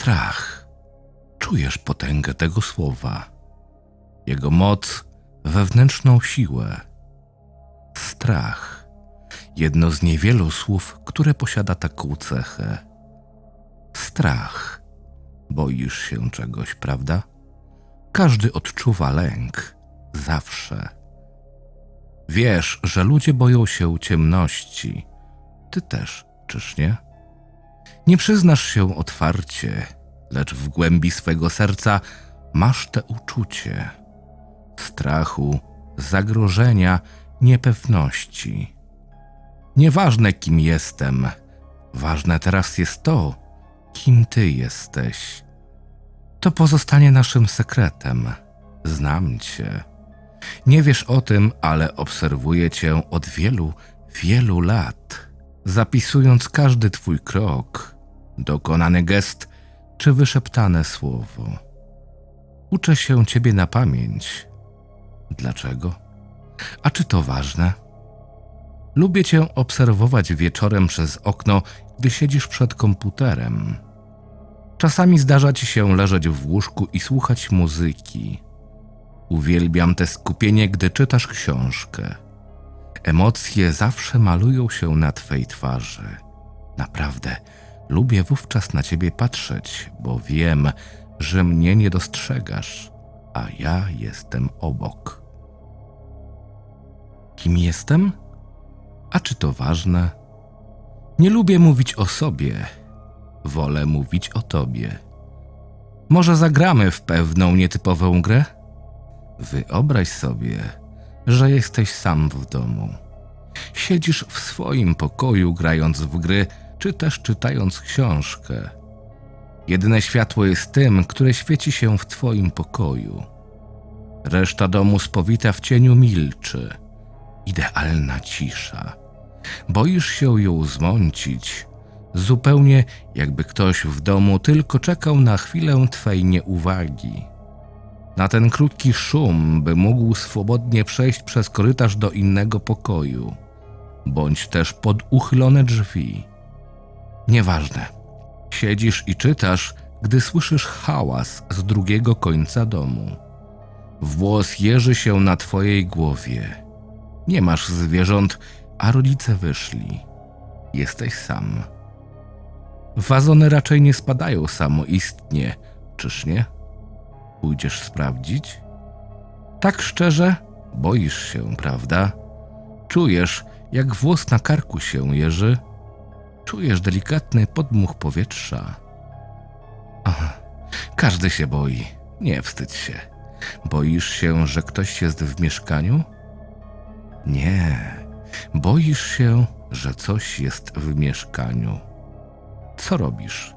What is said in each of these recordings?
Strach. Czujesz potęgę tego słowa, jego moc, wewnętrzną siłę. Strach. Jedno z niewielu słów, które posiada taką cechę. Strach. Boisz się czegoś, prawda? Każdy odczuwa lęk. Zawsze. Wiesz, że ludzie boją się ciemności. Ty też, czyż nie? Nie przyznasz się otwarcie, lecz w głębi swego serca masz te uczucie strachu, zagrożenia, niepewności. Nieważne, kim jestem, ważne teraz jest to, kim ty jesteś. To pozostanie naszym sekretem. Znam cię. Nie wiesz o tym, ale obserwuję cię od wielu, wielu lat, zapisując każdy twój krok, dokonany gest czy wyszeptane słowo. Uczę się ciebie na pamięć. Dlaczego? A czy to ważne? Lubię cię obserwować wieczorem przez okno, gdy siedzisz przed komputerem. Czasami zdarza ci się leżeć w łóżku i słuchać muzyki. Uwielbiam te skupienie, gdy czytasz książkę. Emocje zawsze malują się na twej twarzy. Naprawdę, lubię wówczas na ciebie patrzeć, bo wiem, że mnie nie dostrzegasz, a ja jestem obok. Kim jestem? A czy to ważne? Nie lubię mówić o sobie, wolę mówić o tobie. Może zagramy w pewną nietypową grę? Wyobraź sobie, że jesteś sam w domu. Siedzisz w swoim pokoju grając w gry, czy też czytając książkę. Jedyne światło jest tym, które świeci się w twoim pokoju. Reszta domu spowita w cieniu milczy. Idealna cisza. Boisz się ją zmącić, zupełnie jakby ktoś w domu tylko czekał na chwilę twej nieuwagi. Na ten krótki szum, by mógł swobodnie przejść przez korytarz do innego pokoju, bądź też pod uchylone drzwi. Nieważne. Siedzisz i czytasz, gdy słyszysz hałas z drugiego końca domu. Włos jeży się na twojej głowie. Nie masz zwierząt, a rodzice wyszli. Jesteś sam. Wazony raczej nie spadają samoistnie, czyż nie? Pójdziesz sprawdzić? Tak szczerze, boisz się, prawda? Czujesz, jak włos na karku się jeży? Czujesz delikatny podmuch powietrza. Aha, każdy się boi. Nie wstydź się. Boisz się, że ktoś jest w mieszkaniu? Nie. Boisz się, że coś jest w mieszkaniu. Co robisz?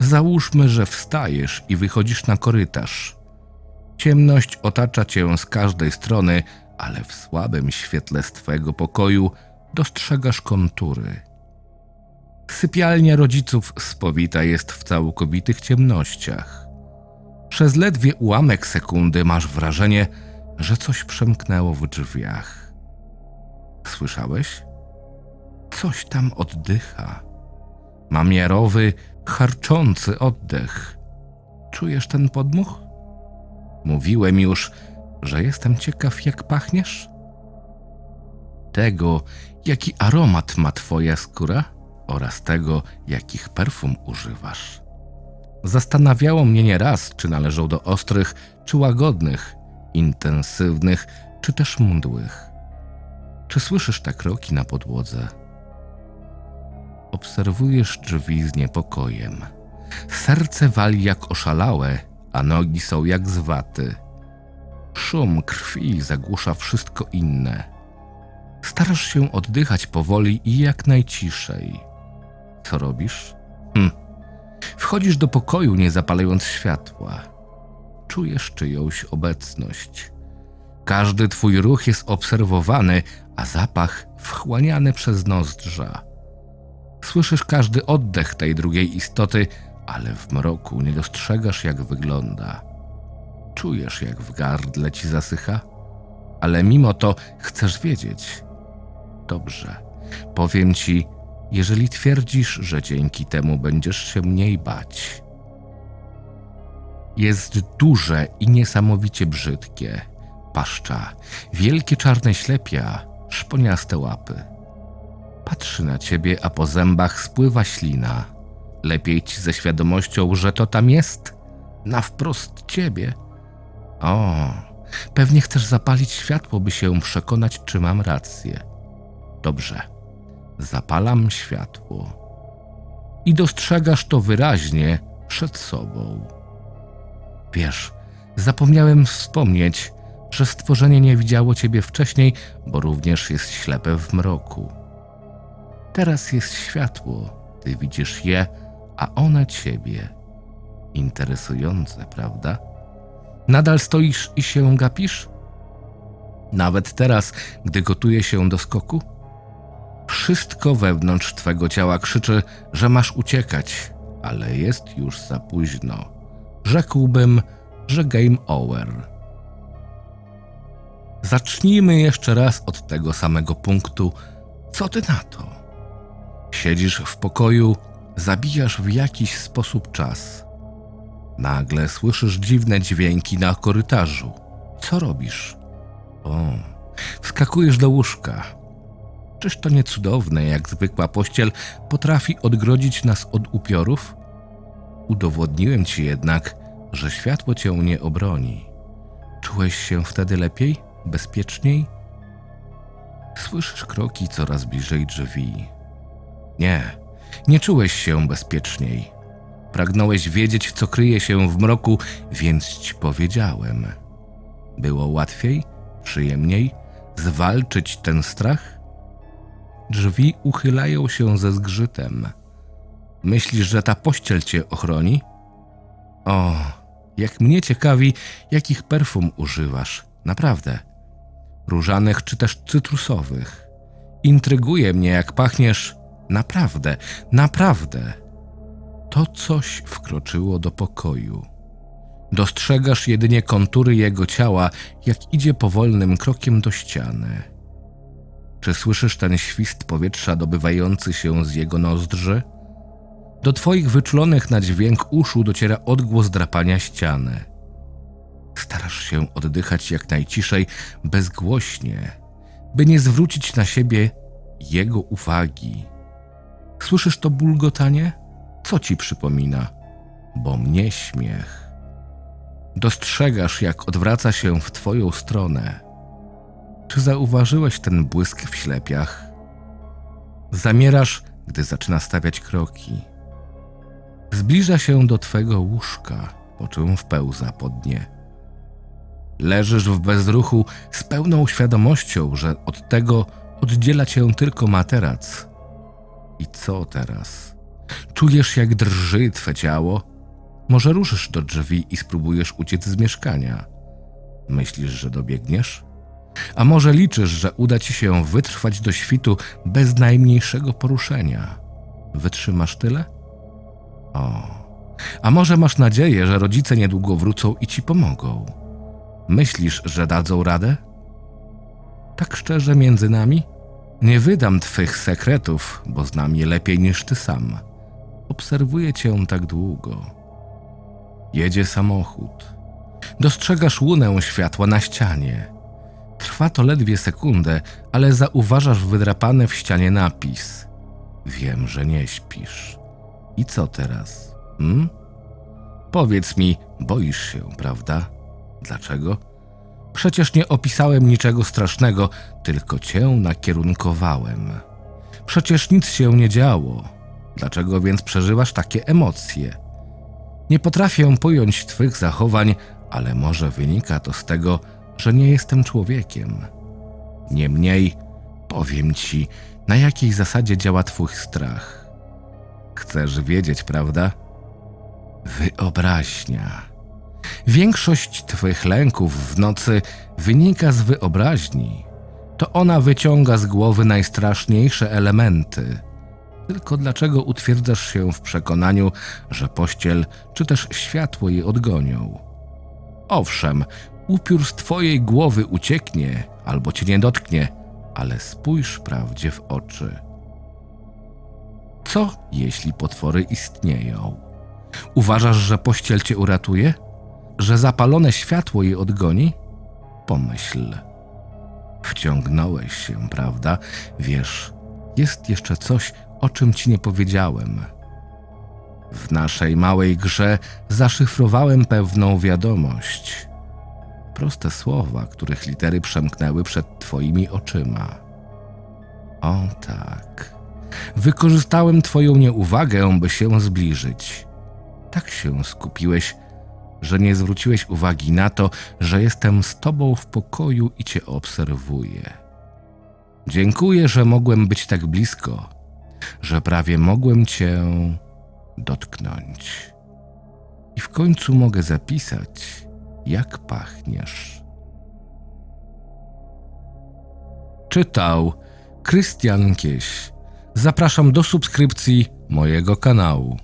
Załóżmy, że wstajesz i wychodzisz na korytarz. Ciemność otacza cię z każdej strony, ale w słabym świetle z twojego pokoju dostrzegasz kontury. Sypialnia rodziców spowita jest w całkowitych ciemnościach. Przez ledwie ułamek sekundy masz wrażenie, że coś przemknęło w drzwiach. Słyszałeś? Coś tam oddycha. Ma miarowy, charczący oddech. Czujesz ten podmuch? Mówiłem już, że jestem ciekaw, jak pachniesz? Tego, jaki aromat ma twoja skóra oraz tego, jakich perfum używasz. Zastanawiało mnie nieraz, czy należą do ostrych, czy łagodnych, intensywnych, czy też mdłych. Czy słyszysz te kroki na podłodze? Obserwujesz drzwi z niepokojem. Serce wali jak oszalałe, a nogi są jak z waty. Szum krwi zagłusza wszystko inne. Starasz się oddychać powoli i jak najciszej. Co robisz? Hm. Wchodzisz do pokoju, nie zapalając światła. Czujesz czyjąś obecność. Każdy twój ruch jest obserwowany, a zapach wchłaniany przez nozdrza. Słyszysz każdy oddech tej drugiej istoty, ale w mroku nie dostrzegasz, jak wygląda. Czujesz, jak w gardle ci zasycha, ale mimo to chcesz wiedzieć. Dobrze, powiem ci, jeżeli twierdzisz, że dzięki temu będziesz się mniej bać. Jest duże i niesamowicie brzydkie. Paszcza, wielkie czarne ślepia, szponiaste łapy. Patrzy na ciebie, a po zębach spływa ślina. Lepiej ci ze świadomością, że to tam jest, na wprost ciebie. O, pewnie chcesz zapalić światło, by się przekonać, czy mam rację. Dobrze, zapalam światło. I dostrzegasz to wyraźnie przed sobą. Wiesz, zapomniałem wspomnieć, że stworzenie nie widziało ciebie wcześniej, bo również jest ślepe w mroku. Teraz jest światło, ty widzisz je, a one ciebie. Interesujące, prawda? Nadal stoisz i się gapisz? Nawet teraz, gdy gotuję się do skoku? Wszystko wewnątrz twego ciała krzyczy, że masz uciekać, ale jest już za późno. Rzekłbym, że game over. Zacznijmy jeszcze raz od tego samego punktu. Co ty na to? Siedzisz w pokoju, zabijasz w jakiś sposób czas. Nagle słyszysz dziwne dźwięki na korytarzu. Co robisz? O, wskakujesz do łóżka. Czyż to nie cudowne, jak zwykła pościel potrafi odgrodzić nas od upiorów? Udowodniłem ci jednak, że światło cię nie obroni. Czułeś się wtedy lepiej? Bezpieczniej? Słyszysz kroki coraz bliżej drzwi. Nie, nie czułeś się bezpieczniej. Pragnąłeś wiedzieć, co kryje się w mroku, więc ci powiedziałem. Było łatwiej, przyjemniej zwalczyć ten strach? Drzwi uchylają się ze zgrzytem. Myślisz, że ta pościel cię ochroni? O, jak mnie ciekawi, jakich perfum używasz. Naprawdę. Różanych czy też cytrusowych. Intryguje mnie, jak pachniesz. Naprawdę, naprawdę. To coś wkroczyło do pokoju. Dostrzegasz jedynie kontury jego ciała, jak idzie powolnym krokiem do ściany. Czy słyszysz ten świst powietrza dobywający się z jego nozdrzy? Do twoich wyczulonych na dźwięk uszu dociera odgłos drapania ściany. Starasz się oddychać jak najciszej, bezgłośnie, by nie zwrócić na siebie jego uwagi. Słyszysz to bulgotanie? Co ci przypomina? Bo mnie śmiech. Dostrzegasz, jak odwraca się w twoją stronę. Czy zauważyłeś ten błysk w ślepiach? Zamierasz, gdy zaczyna stawiać kroki. Zbliża się do twego łóżka, po czym wpełza pod nie. Leżysz w bezruchu z pełną świadomością, że od tego oddziela cię tylko materac. I co teraz? Czujesz, jak drży twe ciało? Może ruszysz do drzwi i spróbujesz uciec z mieszkania. Myślisz, że dobiegniesz? A może liczysz, że uda ci się wytrwać do świtu bez najmniejszego poruszenia? Wytrzymasz tyle? O, a może masz nadzieję, że rodzice niedługo wrócą i ci pomogą? Myślisz, że dadzą radę? Tak szczerze między nami? Nie wydam twych sekretów, bo znam je lepiej niż ty sam. Obserwuję cię tak długo. Jedzie samochód. Dostrzegasz łunę światła na ścianie. Trwa to ledwie sekundę, ale zauważasz wydrapany w ścianie napis. Wiem, że nie śpisz. I co teraz? Hmm? Powiedz mi, boisz się, prawda? Dlaczego? Przecież nie opisałem niczego strasznego, tylko cię nakierunkowałem. Przecież nic się nie działo. Dlaczego więc przeżywasz takie emocje? Nie potrafię pojąć twych zachowań, ale może wynika to z tego, że nie jestem człowiekiem. Niemniej powiem ci, na jakiej zasadzie działa twój strach. Chcesz wiedzieć, prawda? Wyobraźnia. Większość twych lęków w nocy wynika z wyobraźni. To ona wyciąga z głowy najstraszniejsze elementy. Tylko dlaczego utwierdzasz się w przekonaniu, że pościel czy też światło je odgonią? Owszem, upiór z twojej głowy ucieknie albo cię nie dotknie, ale spójrz prawdzie w oczy. Co jeśli potwory istnieją? Uważasz, że pościel cię uratuje? Że zapalone światło je odgoni? Pomyśl. Wciągnąłeś się, prawda? Wiesz, jest jeszcze coś, o czym ci nie powiedziałem. W naszej małej grze zaszyfrowałem pewną wiadomość. Proste słowa, których litery przemknęły przed twoimi oczyma. O tak. Wykorzystałem twoją nieuwagę, by się zbliżyć. Tak się skupiłeś, że nie zwróciłeś uwagi na to, że jestem z tobą w pokoju i cię obserwuję. Dziękuję, że mogłem być tak blisko, że prawie mogłem cię dotknąć. I w końcu mogę zapisać, jak pachniesz. Czytał Krystian Kieś. Zapraszam do subskrypcji mojego kanału.